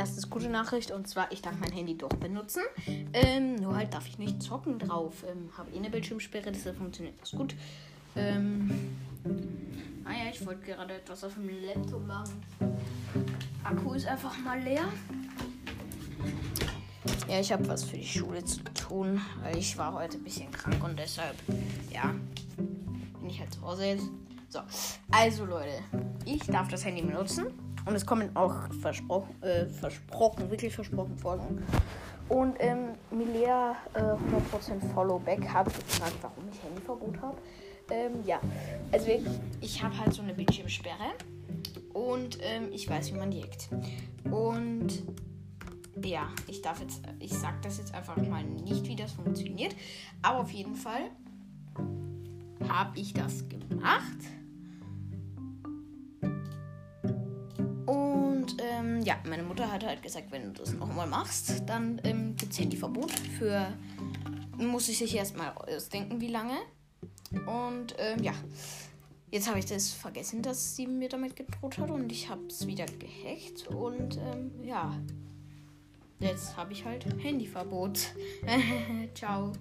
erstes gute Nachricht und zwar, ich darf mein Handy doch benutzen. Ähm, nur halt darf ich nicht zocken drauf. Ähm, Habe eh eine Bildschirmsperre, deshalb funktioniert das gut. Ähm, ah ja, ich wollte gerade etwas auf dem Laptop machen. Akku ist einfach mal leer. Ja, ich habe was für die Schule zu tun, weil ich war heute ein bisschen krank und deshalb, ja, bin ich halt zu Hause jetzt. So, also Leute, ich darf das Handy benutzen und es kommen auch versprochen, äh, versprochen, wirklich versprochen Folgen. Und ähm, Milea äh, 100% Followback hat gefragt, warum ich Handyverbot habe. Ähm, ja, also ich, ich habe halt so eine Bildschirmsperre und ähm, ich weiß, wie man die hackt. Und ja, ich darf jetzt, ich sag das jetzt einfach mal nicht, wie das funktioniert, aber auf jeden Fall habe ich das gemacht. Ja, meine Mutter hat halt gesagt, wenn du das nochmal machst, dann ähm, gibt es Handyverbot für, muss ich sich erstmal ausdenken, wie lange. Und ähm, ja, jetzt habe ich das vergessen, dass sie mir damit gedroht hat und ich habe es wieder gehackt und ähm, ja, jetzt habe ich halt Handyverbot. Ciao.